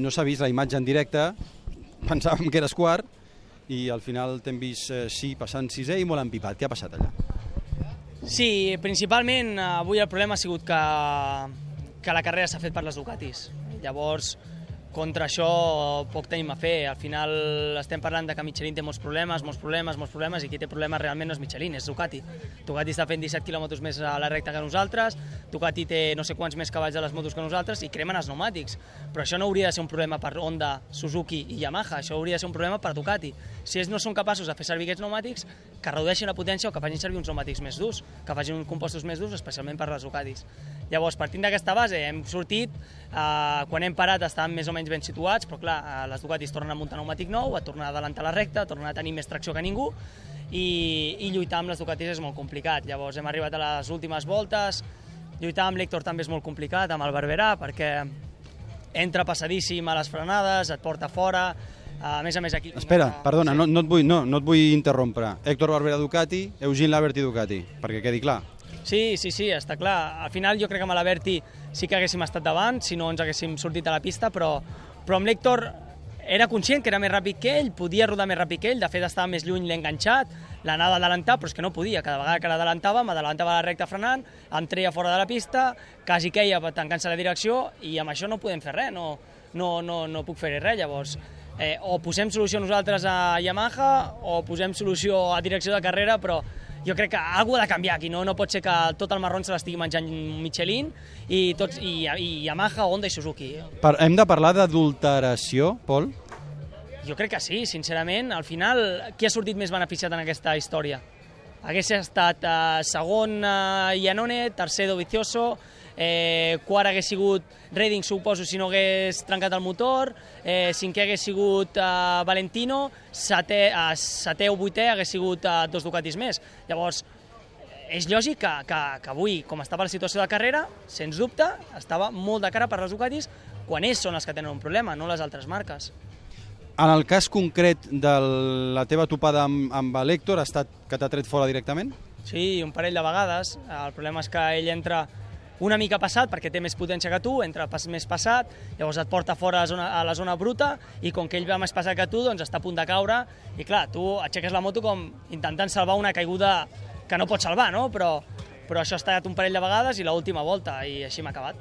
no s'ha vist la imatge en directe, pensàvem que eres quart, i al final t'hem vist, eh, sí, passant sisè i molt empipat. Què ha passat allà? Sí, principalment eh, avui el problema ha sigut que, que la carrera s'ha fet per les Ducatis. Llavors, contra això poc tenim a fer. Al final estem parlant de que Michelin té molts problemes, molts problemes, molts problemes, i qui té problemes realment no és Michelin, és Ducati. Ducati està fent 17 km més a la recta que nosaltres, Ducati té no sé quants més cavalls a les motos que nosaltres i cremen els pneumàtics. Però això no hauria de ser un problema per Honda, Suzuki i Yamaha, això hauria de ser un problema per Ducati. Si ells no són capaços de fer servir aquests pneumàtics, que redueixin la potència o que facin servir uns pneumàtics més durs, que facin uns compostos més durs, especialment per les Ducatis. Llavors, partint d'aquesta base, hem sortit, eh, quan hem parat estàvem més o menys ben situats, però clar, eh, les Ducatis tornen a muntar pneumàtic nou, a tornar a adelantar la recta, a tornar a tenir més tracció que ningú, i, i lluitar amb les Ducatis és molt complicat. Llavors hem arribat a les últimes voltes, lluitar amb l'Hector també és molt complicat, amb el Barberà, perquè entra passadíssim a les frenades, et porta fora, a més a més aquí... Espera, perdona, no, no, et vull, no, no et vull interrompre. Héctor Barbera Ducati, Eugene Laverty Ducati, perquè quedi clar. Sí, sí, sí, està clar. Al final jo crec que amb l'Aberti sí que haguéssim estat davant, si no ens haguéssim sortit a la pista, però, però amb l'Hèctor era conscient que era més ràpid que ell, podia rodar més ràpid que ell, de fet estava més lluny, l'he enganxat, l'anava a adelantar, però és que no podia, cada vegada que l'adelantava, m'adelantava la recta frenant, em treia fora de la pista, quasi queia tancant-se la direcció, i amb això no podem fer res, no, no, no, no puc fer res, llavors. Eh, o posem solució nosaltres a Yamaha o posem solució a direcció de carrera, però jo crec que alguna ha de canviar aquí, no, no pot ser que tot el marrón se l'estigui menjant Michelin i, tots, i, i Yamaha, Honda i Suzuki. Per, hem de parlar d'adulteració, Pol? Jo crec que sí, sincerament. Al final, qui ha sortit més beneficiat en aquesta història? Hagués estat eh, segon eh, Iannone, tercer Dovizioso, eh, quart hagués sigut Redding, suposo, si no hagués trencat el motor, eh, cinquè hagués sigut eh, Valentino, setè, eh, setè o vuitè hagués sigut eh, dos Ducatis més. Llavors, és lògic que, que, que avui, com estava la situació de carrera, sens dubte, estava molt de cara per les Ducatis quan ells són els que tenen un problema, no les altres marques. En el cas concret de la teva topada amb, amb l'Hèctor, ha estat que t'ha tret fora directament? Sí, un parell de vegades. El problema és que ell entra una mica passat perquè té més potència que tu, entra pas, més passat, llavors et porta fora a la, zona, a la zona bruta i com que ell va més passat que tu, doncs està a punt de caure i clar, tu aixeques la moto com intentant salvar una caiguda que no pots salvar, no? Però, però això ha estat un parell de vegades i l'última volta i així m'ha acabat.